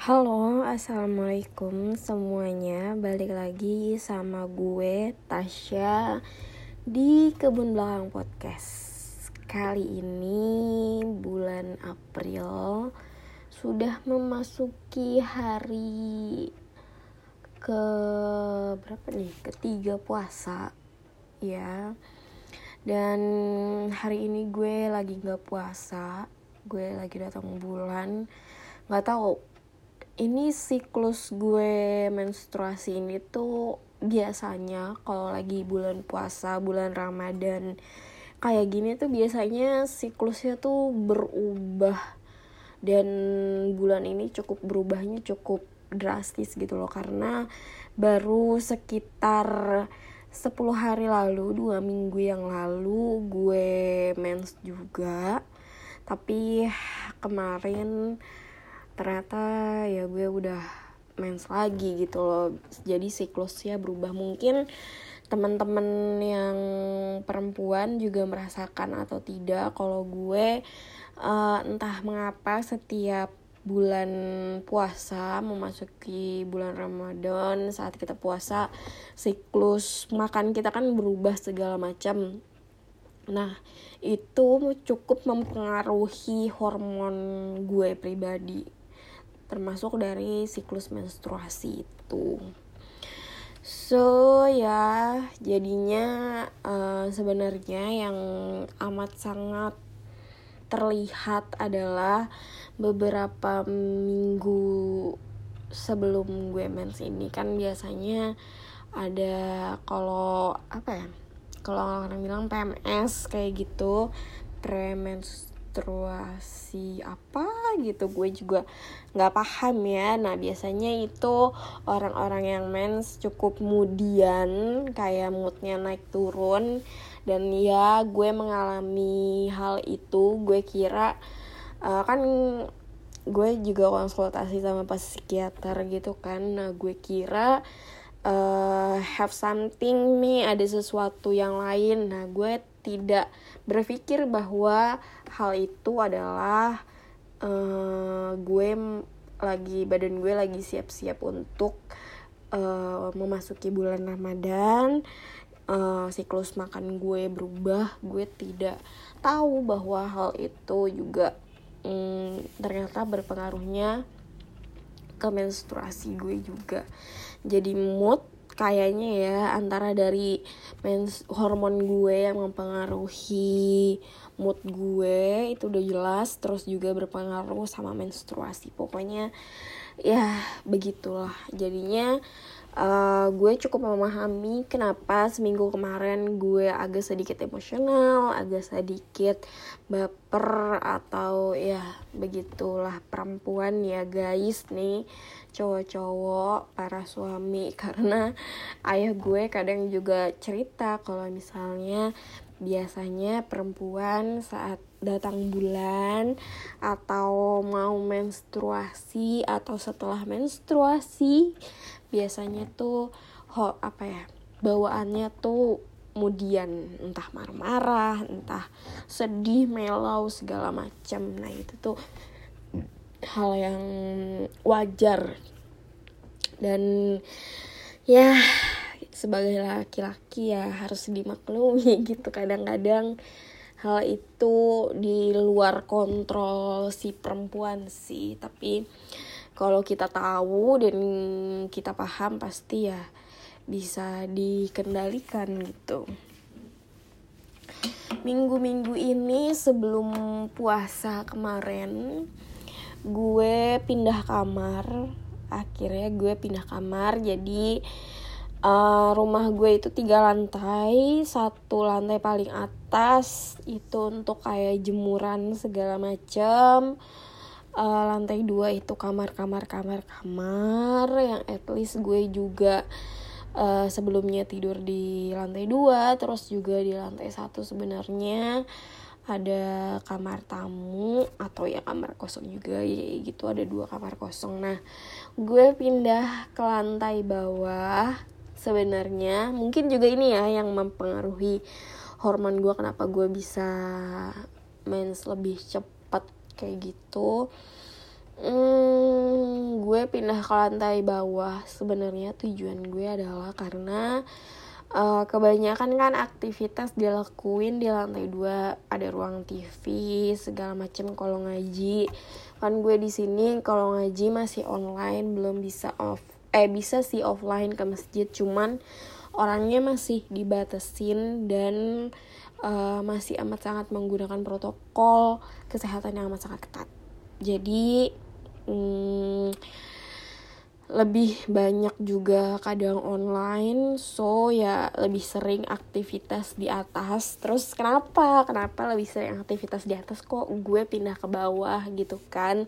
Halo, assalamualaikum semuanya. Balik lagi sama gue Tasya di kebun belakang podcast. Kali ini bulan April sudah memasuki hari ke berapa nih? Ketiga puasa, ya. Dan hari ini gue lagi nggak puasa, gue lagi datang bulan. Nggak tahu ini siklus gue menstruasi ini tuh biasanya kalau lagi bulan puasa, bulan Ramadan kayak gini tuh biasanya siklusnya tuh berubah dan bulan ini cukup berubahnya cukup drastis gitu loh karena baru sekitar 10 hari lalu, dua minggu yang lalu gue mens juga. Tapi kemarin ternyata ya gue udah mens lagi gitu loh. Jadi siklusnya berubah. Mungkin teman-teman yang perempuan juga merasakan atau tidak kalau gue uh, entah mengapa setiap bulan puasa memasuki bulan Ramadan saat kita puasa siklus makan kita kan berubah segala macam nah itu cukup mempengaruhi hormon gue pribadi termasuk dari siklus menstruasi itu. So ya jadinya uh, sebenarnya yang amat sangat terlihat adalah beberapa minggu sebelum gue mens ini. Kan biasanya ada kalau apa ya kalau orang bilang PMS kayak gitu premenstruasi apa gitu. Gue juga nggak paham ya. Nah biasanya itu orang-orang yang mens cukup kemudian kayak moodnya naik turun. Dan ya gue mengalami hal itu. Gue kira uh, kan gue juga konsultasi sama psikiater gitu kan. Nah gue kira uh, have something nih ada sesuatu yang lain. Nah gue tidak berpikir bahwa hal itu adalah uh, gue lagi badan gue lagi siap-siap untuk uh, memasuki bulan Ramadan. Uh, siklus makan gue berubah. Gue tidak tahu bahwa hal itu juga um, ternyata berpengaruhnya ke menstruasi gue juga. Jadi mood kayaknya ya antara dari mens hormon gue yang mempengaruhi mood gue itu udah jelas terus juga berpengaruh sama menstruasi. Pokoknya ya begitulah. Jadinya uh, gue cukup memahami kenapa seminggu kemarin gue agak sedikit emosional, agak sedikit baper atau ya begitulah. Perempuan ya guys nih cowok-cowok para suami. Karena ayah gue kadang juga cerita kalau misalnya biasanya perempuan saat datang bulan atau mau menstruasi atau setelah menstruasi biasanya tuh ho apa ya bawaannya tuh kemudian entah marah-marah entah sedih melau segala macam nah itu tuh hal yang wajar. Dan ya sebagai laki-laki ya harus dimaklumi gitu. Kadang-kadang hal itu di luar kontrol si perempuan sih. Tapi kalau kita tahu dan kita paham pasti ya bisa dikendalikan gitu. Minggu-minggu ini sebelum puasa kemarin gue pindah kamar. Akhirnya gue pindah kamar jadi uh, rumah gue itu tiga lantai satu lantai paling atas itu untuk kayak jemuran segala macam uh, lantai dua itu kamar kamar kamar kamar yang at least gue juga uh, sebelumnya tidur di lantai dua terus juga di lantai satu sebenarnya ada kamar tamu atau ya kamar kosong juga ya gitu ada dua kamar kosong. Nah gue pindah ke lantai bawah sebenarnya. Mungkin juga ini ya yang mempengaruhi hormon gue kenapa gue bisa mens lebih cepat kayak gitu. Hmm, gue pindah ke lantai bawah. Sebenarnya tujuan gue adalah karena uh, kebanyakan kan aktivitas dilakuin di lantai dua. Ada ruang TV segala macem. Kalau ngaji kan gue di sini kalau ngaji masih online belum bisa off eh bisa sih offline ke masjid. Cuman orangnya masih dibatasin dan uh, masih amat sangat menggunakan protokol kesehatan yang amat sangat ketat. Jadi hmm, lebih banyak juga kadang online so ya lebih sering aktivitas di atas. Terus kenapa? Kenapa lebih sering aktivitas di atas? Kok gue pindah ke bawah gitu kan?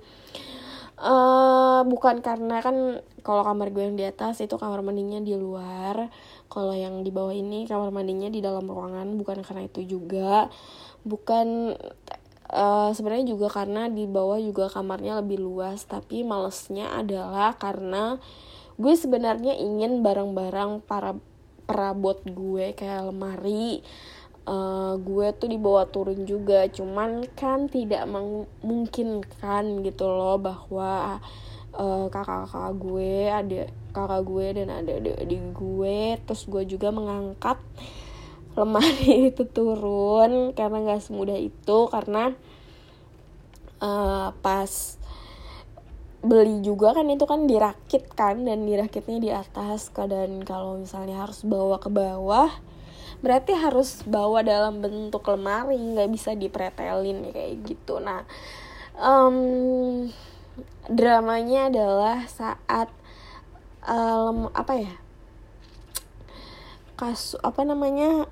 Uh, bukan karena kan kalau kamar gue yang di atas itu kamar mandinya di luar. Kalau yang di bawah ini kamar mandinya di dalam ruangan bukan karena itu juga. Bukan Uh, sebenarnya juga karena di bawah juga kamarnya lebih luas tapi malesnya adalah karena gue sebenarnya ingin barang-barang para perabot gue kayak lemari uh, gue tuh dibawa turun juga. Cuman kan tidak memungkinkan gitu loh bahwa uh, kakak-kakak gue ada kakak gue dan ada adik gue terus gue juga mengangkat lemari itu turun karena nggak semudah itu karena uh, pas beli juga kan itu kan dirakit kan dan dirakitnya di atas dan kalau misalnya harus bawa ke bawah berarti harus bawa dalam bentuk lemari nggak bisa dipretelin kayak gitu. Nah um, dramanya adalah saat um, apa ya kas apa namanya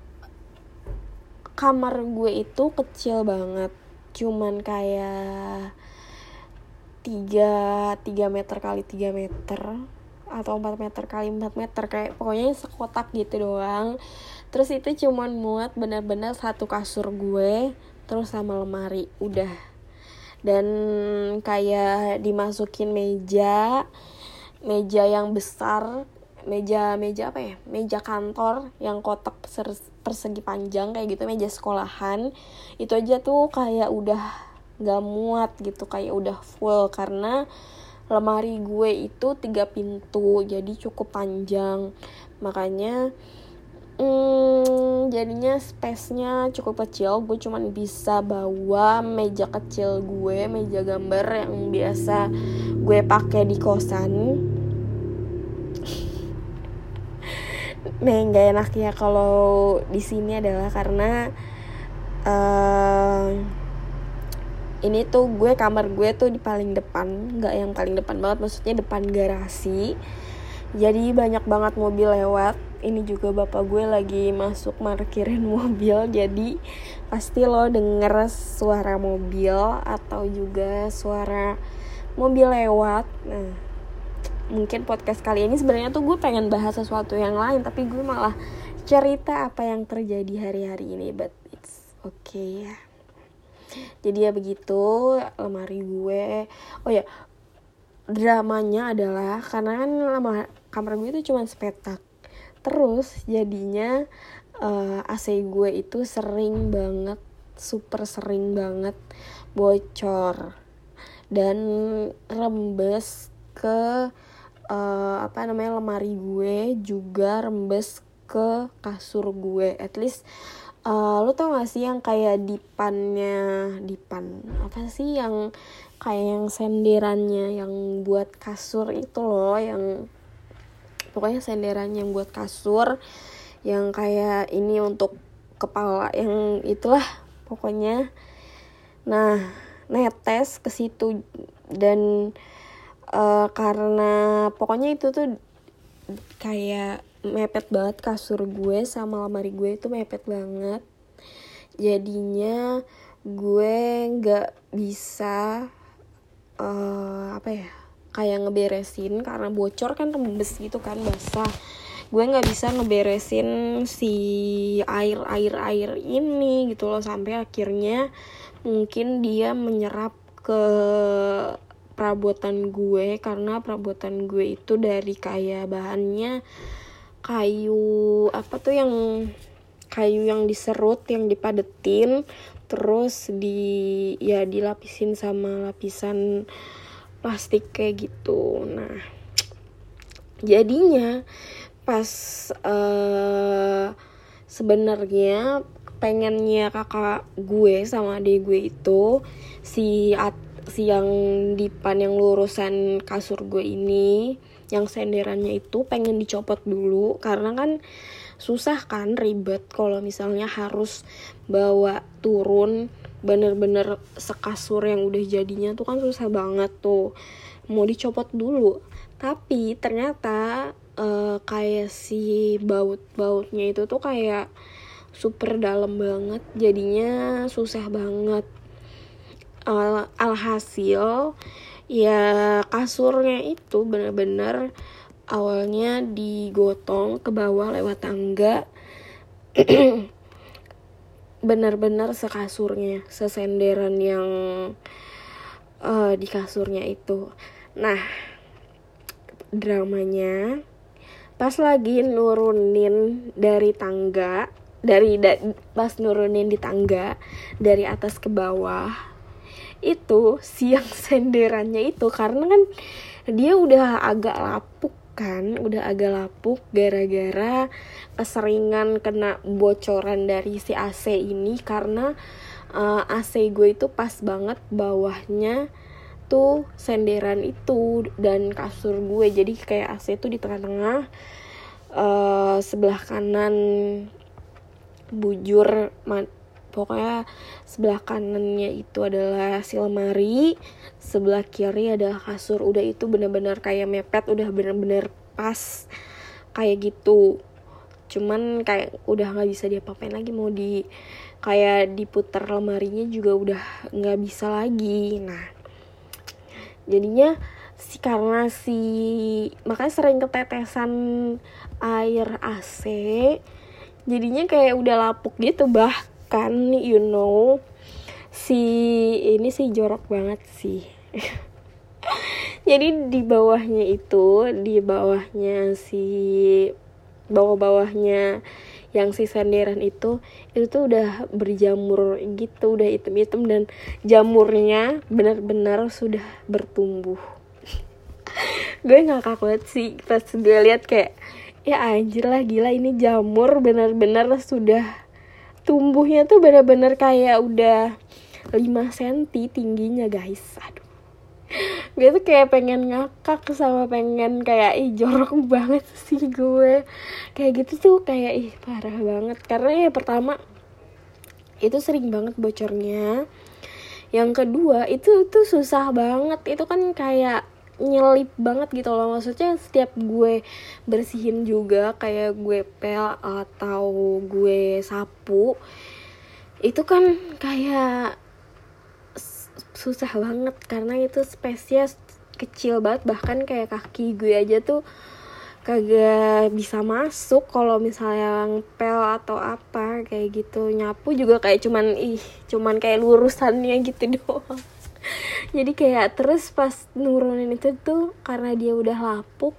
kamar gue itu kecil banget. Cuman kayak tiga tiga meter kali tiga meter atau 4 meter kali 4 meter kayak pokoknya sekotak gitu doang. Terus itu cuman muat bener-bener satu kasur gue terus sama lemari udah. Dan kayak dimasukin meja meja yang besar meja meja apa ya? Meja kantor yang kotak persegi panjang kayak gitu meja sekolahan itu aja tuh kayak udah gak muat gitu kayak udah full. Karena lemari gue itu tiga pintu jadi cukup panjang. Makanya hmm, jadinya space-nya cukup kecil. Gue cuman bisa bawa meja kecil gue meja gambar yang biasa gue pakai di kosan yang gak enak ya kalau di sini adalah karena uh, ini tuh gue kamar gue tuh di paling depan nggak yang paling depan banget maksudnya depan garasi. Jadi banyak banget mobil lewat. Ini juga bapak gue lagi masuk parkirin mobil jadi pasti lo denger suara mobil atau juga suara mobil lewat. Nah mungkin podcast kali ini sebenarnya tuh gue pengen bahas sesuatu yang lain tapi gue malah cerita apa yang terjadi hari-hari ini but it's okay ya. Jadi ya begitu lemari gue. Oh ya dramanya adalah karena kan kamar gue itu cuma sepetak. Terus jadinya uh, eh, AC gue itu sering banget super sering banget bocor dan rembes ke uh, apa namanya lemari gue juga rembes ke kasur gue. At least uh, lo tau gak sih yang kayak dipannya dipan apa sih yang kayak yang senderannya yang buat kasur itu loh yang pokoknya senderannya yang buat kasur yang kayak ini untuk kepala yang itulah pokoknya. Nah netes ke situ dan uh, karena pokoknya itu tuh kayak mepet banget kasur gue sama lemari gue itu mepet banget. Jadinya gue nggak bisa uh, apa ya kayak ngeberesin karena bocor kan rembes gitu kan basah. Gue nggak bisa ngeberesin si air air air ini gitu loh sampai akhirnya mungkin dia menyerap ke perabotan gue karena perabotan gue itu dari kayak bahannya kayu apa tuh yang kayu yang diserut yang dipadetin terus di ya dilapisin sama lapisan plastik kayak gitu. Nah jadinya pas uh, sebenarnya pengennya kakak gue sama adik gue itu si at, si yang dipan yang lurusan kasur gue ini yang senderannya itu pengen dicopot dulu karena kan susah kan ribet kalau misalnya harus bawa turun bener-bener sekasur yang udah jadinya tuh kan susah banget tuh. Mau dicopot dulu. Tapi ternyata uh, kayak si baut-bautnya itu tuh kayak super dalam banget jadinya susah banget uh, alhasil ya kasurnya itu bener-bener awalnya digotong ke bawah lewat tangga. Benar-benar sekasurnya sesenderan yang uh, di kasurnya itu. Nah dramanya pas lagi nurunin dari tangga dari da, pas nurunin di tangga dari atas ke bawah itu siang senderannya itu karena kan dia udah agak lapuk kan udah agak lapuk gara-gara keseringan kena bocoran dari si AC ini karena uh, eh, AC gue itu pas banget bawahnya tuh senderan itu dan kasur gue. Jadi kayak AC itu di tengah-tengah uh, sebelah kanan bujur pokoknya sebelah kanannya itu adalah si lemari sebelah kiri adalah kasur. Udah itu bener-bener kayak mepet udah bener-bener pas kayak gitu. Cuman kayak udah nggak bisa diapa-apain lagi mau di kayak diputar lemarinya juga udah nggak bisa lagi. Nah jadinya si karena si makanya sering ketetesan air AC jadinya kayak udah lapuk gitu bah kan you know. Si ini sih jorok banget sih. Jadi di bawahnya itu di bawahnya si bawah-bawahnya yang si senderan itu itu tuh udah berjamur gitu udah hitam-hitam dan jamurnya benar-benar sudah bertumbuh. Gue nggak kaget sih pas gue lihat kayak ya anjir lah gila ini jamur benar-benar sudah tumbuhnya tuh bener-bener kayak udah 5 cm tingginya guys. Aduh. Gue tuh kayak pengen ngakak sama pengen kayak ih jorok banget sih gue. Kayak gitu tuh kayak ih parah banget. Karena ya pertama itu sering banget bocornya. Yang kedua itu tuh susah banget. Itu kan kayak nyelip banget gitu loh. Maksudnya setiap gue bersihin juga kayak gue pel atau gue sapu itu kan kayak susah banget karena itu spesies kecil banget. Bahkan kayak kaki gue aja tuh kagak bisa masuk kalau misalnya pel atau apa kayak gitu. Nyapu juga kayak cuman ih cuman kayak lurusannya gitu doang jadi kayak terus pas nurunin itu tuh karena dia udah lapuk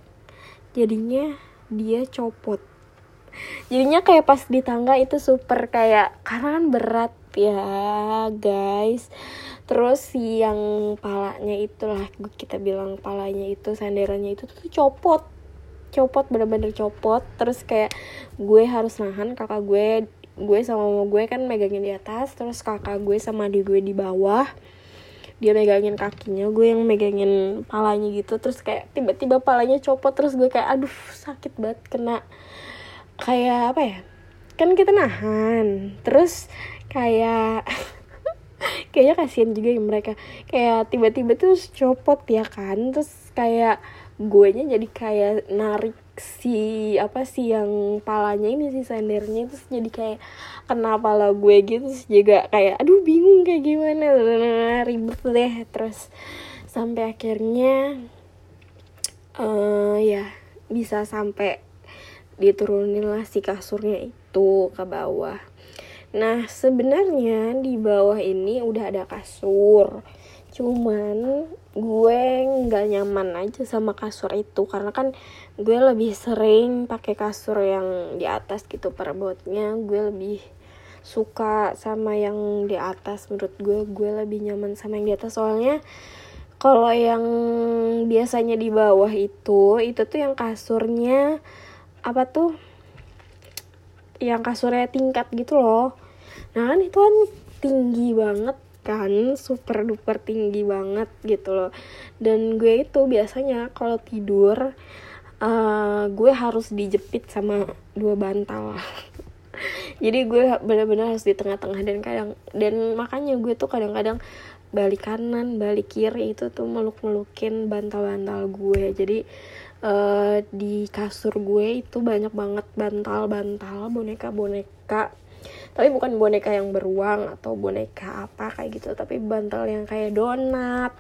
jadinya dia copot. Jadinya kayak pas di tangga itu super kayak karena kan berat ya guys. Terus yang palanya itulah kita bilang palanya itu senderannya itu tuh copot. Copot bener-bener copot. Terus kayak gue harus nahan kakak gue gue sama mama gue kan megangin di atas terus kakak gue sama adik gue di bawah dia megangin kakinya gue yang megangin palanya gitu terus kayak tiba-tiba palanya copot terus gue kayak aduh sakit banget kena kayak apa ya kan kita nahan. Terus kayak kayaknya kasihan juga ya mereka kayak tiba-tiba tuh copot ya kan terus kayak gue nya jadi kayak narik si apa sih yang palanya ini si sendernya terus jadi kayak kena pala gue gitu terus juga kayak aduh bingung kayak gimana ribet deh terus sampai akhirnya uh, ya bisa sampai diturunin lah si kasurnya itu ke bawah. Nah sebenarnya di bawah ini udah ada kasur cuman gue nggak nyaman aja sama kasur itu karena kan gue lebih sering pakai kasur yang di atas gitu perebotnya gue lebih suka sama yang di atas menurut gue gue lebih nyaman sama yang di atas. Soalnya kalau yang biasanya di bawah itu itu tuh yang kasurnya apa tuh yang kasurnya tingkat gitu loh. Nah kan itu kan tinggi banget kan super duper tinggi banget gitu loh. Dan gue itu biasanya kalau tidur uh, gue harus dijepit sama dua bantal. Jadi gue benar-benar harus di tengah-tengah dan kadang dan makanya gue tuh kadang-kadang balik kanan balik kiri itu tuh meluk-melukin bantal-bantal gue. Jadi uh, di kasur gue itu banyak banget bantal-bantal boneka-boneka tapi bukan boneka yang beruang atau boneka apa kayak gitu tapi bantal yang kayak donat.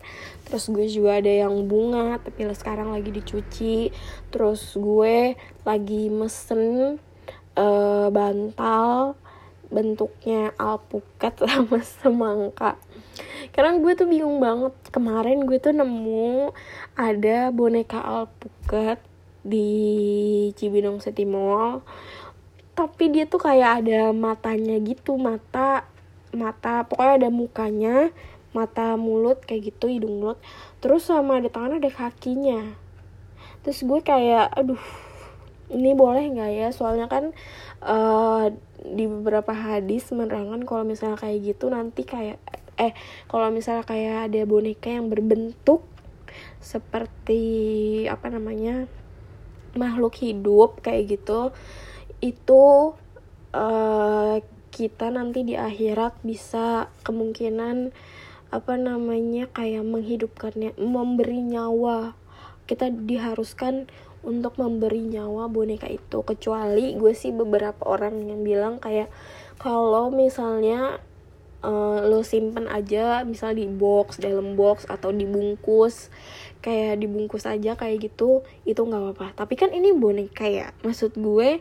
Terus gue juga ada yang bunga tapi sekarang lagi dicuci. Terus gue lagi mesen uh, bantal bentuknya alpukat sama semangka. Karena gue tuh bingung banget. Kemarin gue tuh nemu ada boneka alpukat di Cibinong City Mall tapi dia tuh kayak ada matanya gitu mata mata pokoknya ada mukanya mata mulut kayak gitu hidung mulut. Terus sama ada tangan ada kakinya. Terus gue kayak aduh ini boleh nggak ya? Soalnya kan uh, di beberapa hadis menerangkan kalau misalnya kayak gitu nanti kayak eh kalau misalnya kayak ada boneka yang berbentuk seperti apa namanya makhluk hidup kayak gitu itu uh, kita nanti di akhirat bisa kemungkinan apa namanya kayak menghidupkannya memberi nyawa. Kita diharuskan untuk memberi nyawa boneka itu. Kecuali gue sih beberapa orang yang bilang kayak kalau misalnya uh, lo simpen aja misal di box dalam box atau dibungkus kayak dibungkus aja kayak gitu itu nggak apa-apa. Tapi kan ini boneka ya. Maksud gue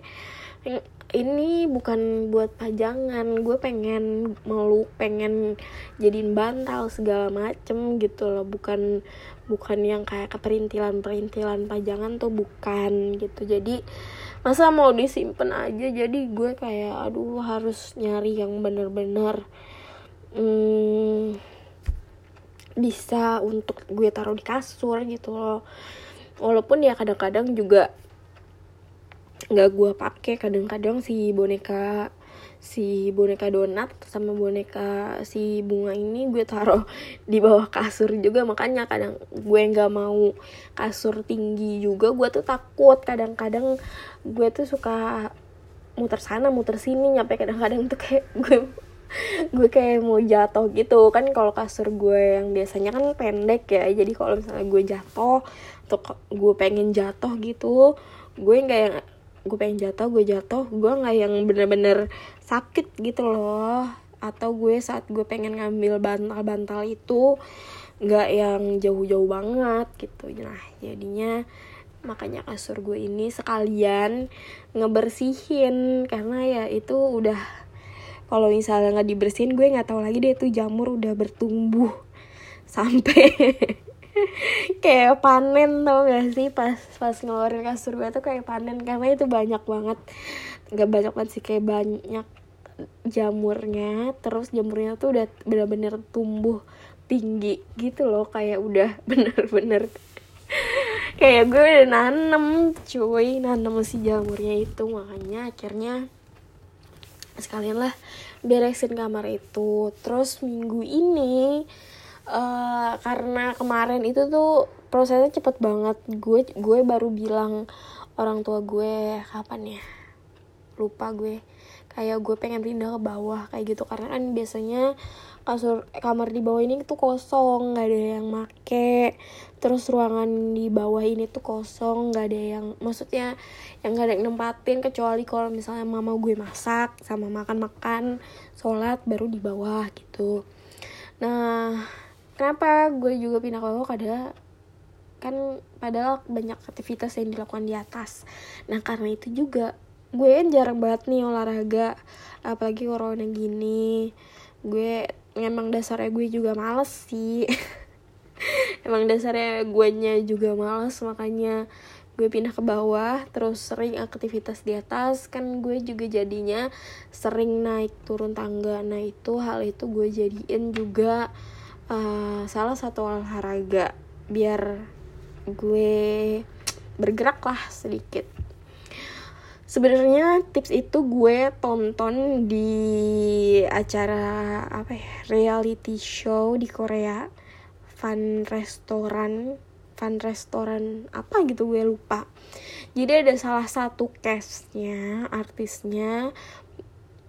ini bukan buat pajangan gue pengen meluk pengen jadiin bantal segala macem gitu loh. Bukan bukan yang kayak keperintilan perintilan pajangan tuh bukan gitu. Jadi masa mau disimpan aja? Jadi gue kayak aduh harus nyari yang bener-bener hmm, bisa untuk gue taruh di kasur gitu loh. Walaupun ya kadang-kadang juga nggak gue pakai. Kadang-kadang si boneka si boneka donat sama boneka si bunga ini gue taruh di bawah kasur juga. Makanya kadang gue nggak mau kasur tinggi juga gue tuh takut. Kadang-kadang gue tuh suka muter sana muter sini nyampe kadang-kadang tuh kayak gue gue kayak mau jatuh gitu. Kan kalau kasur gue yang biasanya kan pendek ya. Jadi kalau misalnya gue jatuh atau gue pengen jatuh gitu gue nggak yang gue pengen jatuh gue jatuh gue nggak yang bener-bener sakit gitu loh. Atau gue saat gue pengen ngambil bantal-bantal itu nggak yang jauh-jauh banget gitu. Nah jadinya makanya kasur gue ini sekalian ngebersihin. Karena ya itu udah kalau misalnya nggak dibersihin gue nggak tahu lagi deh itu jamur udah bertumbuh sampai kayak panen tau gak sih? Pas pas ngeluarin kasur gue tuh kayak panen karena itu banyak banget. Nggak banyak banget sih kayak banyak jamurnya. Terus jamurnya tuh udah bener-bener tumbuh tinggi gitu loh kayak udah bener-bener. Kayak gue udah nanem cuy. Nanem si jamurnya itu makanya akhirnya sekalian lah beresin kamar itu. Terus minggu ini uh, karena kemarin itu tuh prosesnya cepet banget. Gue gue baru bilang orang tua gue kapan ya? Lupa gue. Kayak gue pengen pindah ke bawah kayak gitu. Karena kan biasanya kasur kamar di bawah ini tuh kosong nggak ada yang make. Terus ruangan di bawah ini tuh kosong nggak ada yang maksudnya yang nggak ada yang nempatin kecuali kalau misalnya mama gue masak sama makan makan sholat baru di bawah gitu. Nah kenapa? Gue juga pindah ke bawah kada kan padahal banyak aktivitas yang dilakukan di atas. Nah karena itu juga gue kan jarang banget nih olahraga apalagi corona gini. Gue emang dasarnya gue juga males sih. Emang dasarnya gue nya juga males makanya gue pindah ke bawah terus sering aktivitas di atas. Kan gue juga jadinya sering naik turun tangga. Nah itu hal itu gue jadiin juga uh, salah satu olahraga biar gue bergerak lah sedikit. Sebenarnya tips itu gue tonton di acara apa ya reality show di Korea. Fun restoran fun restoran apa gitu gue lupa. Jadi ada salah satu castnya artisnya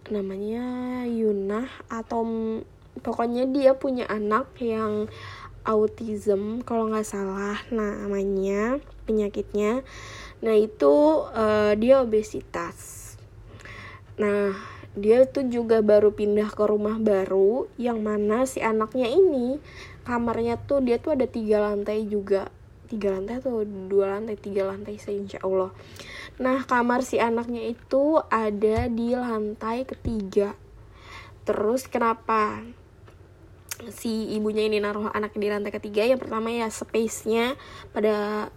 namanya Yunah atau pokoknya dia punya anak yang autism kalau nggak salah namanya penyakitnya. Nah itu uh, dia obesitas. Nah dia tuh juga baru pindah ke rumah baru yang mana si anaknya ini kamarnya tuh dia tuh ada tiga lantai juga. Tiga lantai atau dua lantai? Tiga lantai insya Allah. Nah kamar si anaknya itu ada di lantai ketiga. Terus kenapa si ibunya ini naruh anak di lantai ketiga yang pertama ya space-nya pada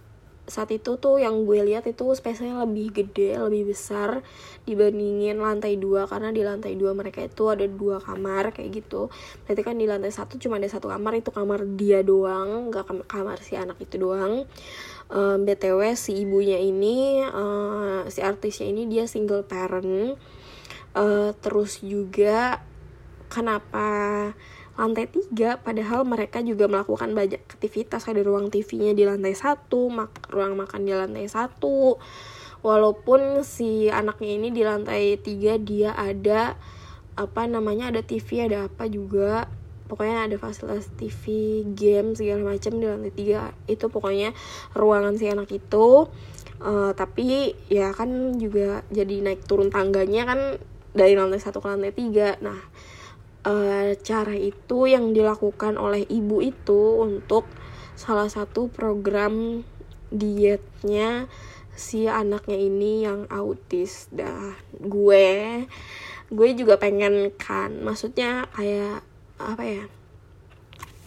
saat itu tuh yang gue lihat itu space-nya lebih gede, lebih besar dibandingin lantai dua karena di lantai dua mereka itu ada dua kamar kayak gitu. Berarti kan di lantai satu cuma ada satu kamar itu kamar dia doang, gak kamar si anak itu doang. Um, btw si ibunya ini uh, si artisnya ini dia single parent. Uh, terus juga kenapa lantai tiga padahal mereka juga melakukan banyak aktivitas ada ruang TV-nya di lantai satu mak ruang makan di lantai satu. Walaupun si anaknya ini di lantai tiga dia ada apa namanya ada TV ada apa juga. Pokoknya ada fasilitas TV game segala macam di lantai tiga. Itu pokoknya ruangan si anak itu. Uh, tapi ya kan juga jadi naik turun tangganya kan dari lantai satu ke lantai tiga. Nah uh, cara itu yang dilakukan oleh ibu itu untuk salah satu program dietnya si anaknya ini yang autis. Dah gue gue juga pengen kan. Maksudnya kayak apa ya?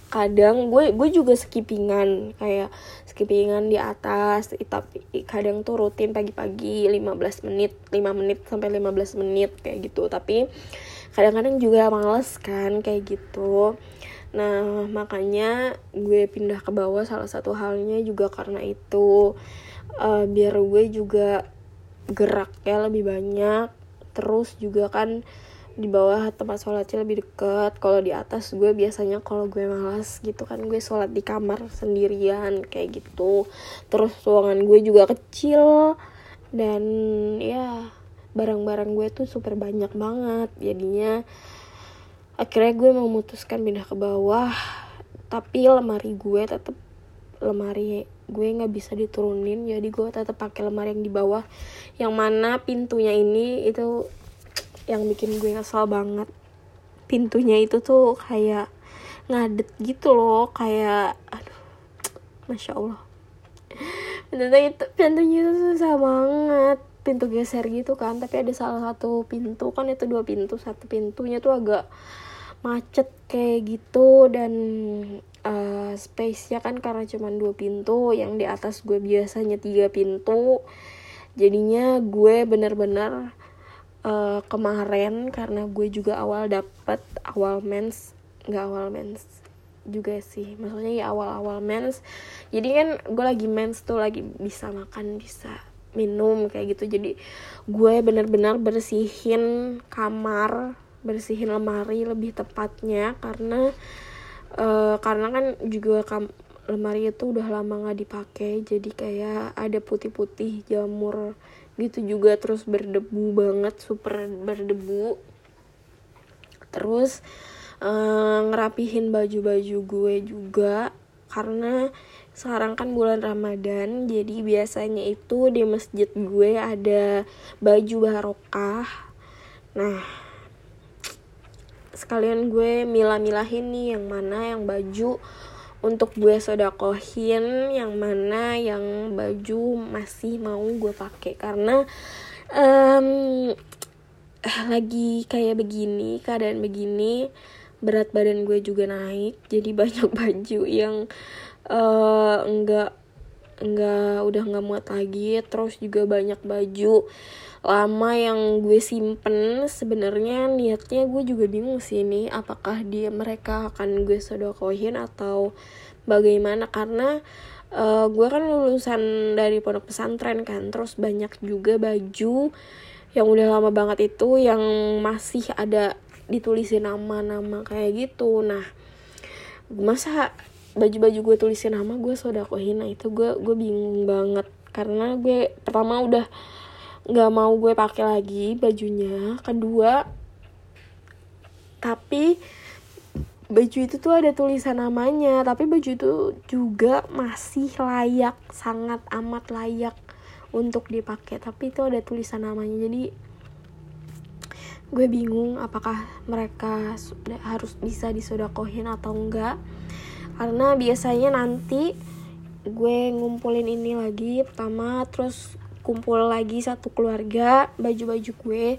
Kadang gue gue juga skippingan. Kayak skippingan di atas tapi kadang tuh rutin pagi-pagi 15 menit 5 menit sampai 15 menit kayak gitu. Tapi kadang-kadang juga males kan kayak gitu. Nah makanya gue pindah ke bawah salah satu halnya juga karena itu. Uh, biar gue juga geraknya lebih banyak. Terus juga kan di bawah tempat sholatnya lebih deket. Kalau di atas gue biasanya kalau gue malas gitu kan gue sholat di kamar sendirian kayak gitu. Terus ruangan gue juga kecil. Dan ya barang-barang gue tuh super banyak banget. Jadinya akhirnya gue memutuskan pindah ke bawah. Tapi lemari gue tetap lemari gue nggak bisa diturunin. Jadi gue tetap pakai lemari yang di bawah. Yang mana pintunya ini itu yang bikin gue kesal banget. Pintunya itu tuh kayak ngadet gitu loh kayak aduh masya allah. Pintunya itu pintunya itu susah banget. Pintu geser gitu kan tapi ada salah satu pintu kan itu dua pintu satu pintunya tuh agak macet kayak gitu dan uh, space-nya kan karena cuma dua pintu yang di atas gue biasanya tiga pintu. Jadinya gue bener-bener uh, kemarin karena gue juga awal dapet awal mens nggak awal mens juga sih. Maksudnya ya awal-awal mens. Jadi kan gue lagi mens tuh lagi bisa makan bisa minum kayak gitu. Jadi gue benar-benar bersihin kamar bersihin lemari lebih tepatnya. Karena uh, karena kan juga kam lemari itu udah lama nggak dipakai. Jadi kayak ada putih-putih jamur gitu juga terus berdebu banget super berdebu. Terus uh, ngerapihin baju-baju gue juga karena sekarang kan bulan Ramadan jadi biasanya itu di masjid gue ada baju barokah. Nah sekalian gue milah-milahin nih yang mana yang baju untuk gue sodakohin yang mana yang baju masih mau gue pakai. Karena um, lagi kayak begini keadaan begini berat badan gue juga naik. Jadi banyak baju yang uh, enggak nggak udah nggak muat lagi. Terus juga banyak baju lama yang gue simpen sebenarnya niatnya gue juga bingung sih ini apakah dia mereka akan gue sodokohin atau bagaimana. Karena uh, gue kan lulusan dari pondok pesantren kan terus banyak juga baju yang udah lama banget itu yang masih ada ditulisin nama-nama kayak gitu. Nah masa baju-baju gue tulisin nama gue sodakohin nah itu gue gue bingung banget. Karena gue pertama udah nggak mau gue pakai lagi bajunya. Kedua tapi baju itu tuh ada tulisan namanya tapi baju itu juga masih layak sangat amat layak untuk dipakai tapi itu ada tulisan namanya. Jadi gue bingung apakah mereka harus bisa disodakohin atau enggak. Karena biasanya nanti gue ngumpulin ini lagi pertama terus kumpul lagi satu keluarga baju-baju gue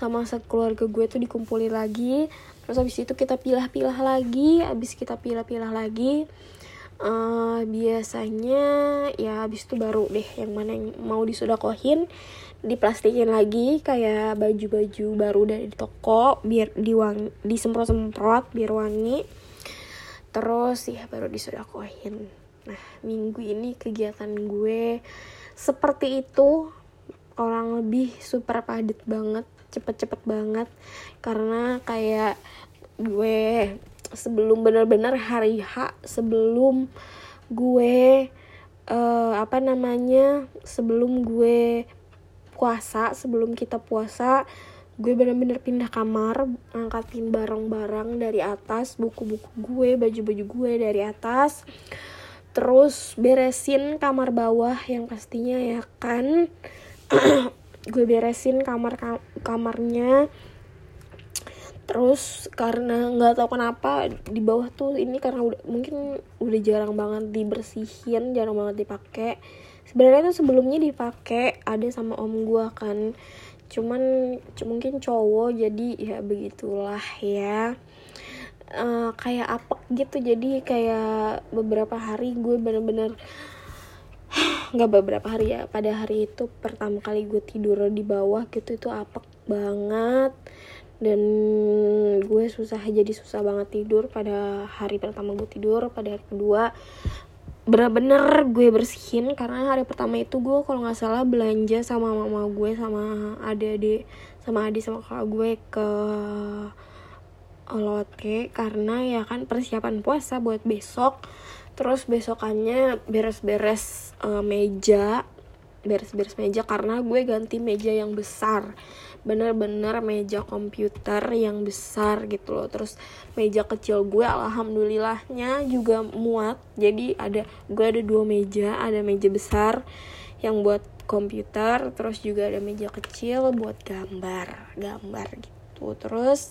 sama satu keluarga gue tuh dikumpulin lagi. Terus habis itu kita pilah-pilah lagi habis kita pilah-pilah lagi uh, biasanya ya habis itu baru deh yang mana yang mau disudakohin diplastikin lagi kayak baju-baju baru dari toko biar diwang disemprot-semprot biar wangi. Terus ya baru disudakohin nah minggu ini kegiatan gue seperti itu. Orang lebih super padat banget cepet-cepet banget. Karena kayak gue sebelum bener-bener hari H sebelum gue uh, apa namanya sebelum gue puasa sebelum kita puasa gue bener-bener pindah kamar angkatin barang-barang dari atas buku-buku gue baju-baju gue dari atas terus beresin kamar bawah yang pastinya ya kan. Gue beresin kamar kamarnya. Terus karena nggak tahu kenapa di bawah tuh ini karena udah mungkin udah jarang banget dibersihin jarang banget dipakai sebenarnya tuh sebelumnya dipakai ada sama om gue kan. Cuman mungkin cowok jadi ya begitulah ya uh, kayak apek gitu. Jadi kayak beberapa hari gue bener-bener nggak beberapa hari ya pada hari itu pertama kali gue tidur di bawah gitu itu apek banget. Dan gue susah jadi susah banget tidur pada hari pertama gue tidur pada hari kedua. Bener-bener gue bersihin karena hari pertama itu gue kalau nggak salah belanja sama mama gue sama adik-adik sama adik sama kakak gue ke Lotte karena ya kan persiapan puasa buat besok. Terus besokannya beres-beres uh, meja beres-beres meja karena gue ganti meja yang besar. Bener-bener meja komputer yang besar gitu loh. Terus meja kecil gue alhamdulillahnya juga muat. Jadi ada gue ada dua meja ada meja besar yang buat komputer terus juga ada meja kecil buat gambar gambar gitu. Terus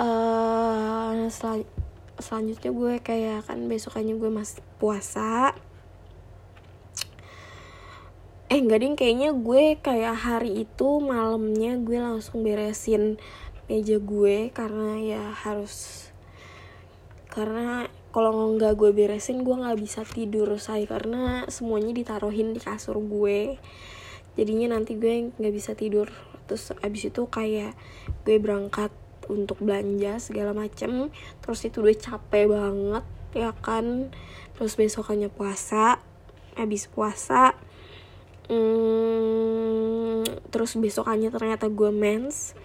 uh, sel selanjutnya gue kayak kan besokannya gue masih puasa. Eh enggak ding. Kayaknya gue kayak hari itu malamnya gue langsung beresin meja gue karena ya harus karena kalau nggak gue beresin gue nggak bisa tidur saya karena semuanya ditaruhin di kasur gue. Jadinya nanti gue nggak bisa tidur. Terus abis itu kayak gue berangkat untuk belanja segala macem. Terus itu udah capek banget ya kan? Terus besokannya puasa habis puasa hmm, terus besokannya ternyata gue mens.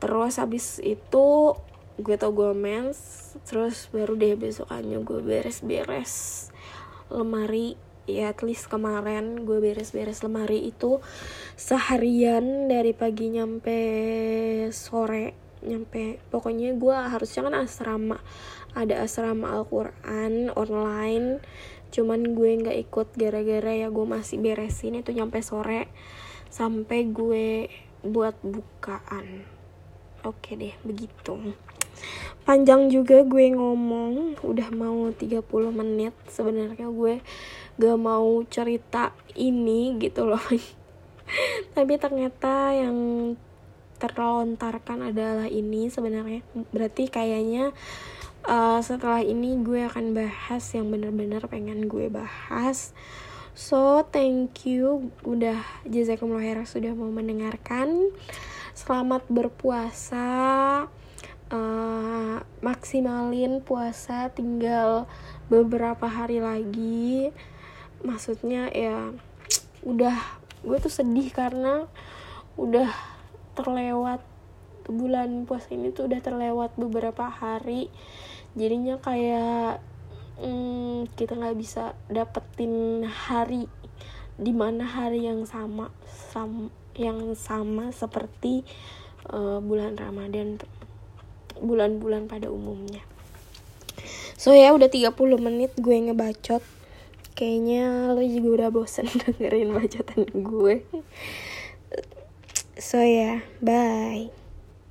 Terus habis itu gue tau gue mens terus baru deh besokannya gue beres-beres lemari. Ya at least kemarin gue beres-beres lemari itu seharian dari pagi nyampe sore nyampe. Pokoknya gue harusnya kan asrama. Ada asrama Al-Quran online. Cuman gue nggak ikut gara-gara ya gue masih beresin itu nyampe sore. Sampai gue buat bukaan. Oke deh begitu. Panjang juga gue ngomong. Udah mau 30 menit. Sebenarnya gue gak mau cerita ini gitu loh. Tapi ternyata yang terlontarkan adalah ini sebenarnya. Berarti kayaknya uh, setelah ini gue akan bahas yang bener-bener pengen gue bahas. So thank you. Udah jazakumullah khairan sudah mau mendengarkan. Selamat berpuasa. Uh, maksimalin puasa tinggal beberapa hari lagi. Maksudnya ya udah gue tuh sedih karena udah terlewat bulan puasa ini tuh udah terlewat beberapa hari. Jadinya kayak hmm, kita nggak bisa dapetin hari di mana hari yang sama sam yang sama seperti uh, bulan Ramadan bulan-bulan pada umumnya. So ya udah 30 menit gue ngebacot. Kayaknya lo juga udah bosen dengerin bacotan gue so ya yeah, bye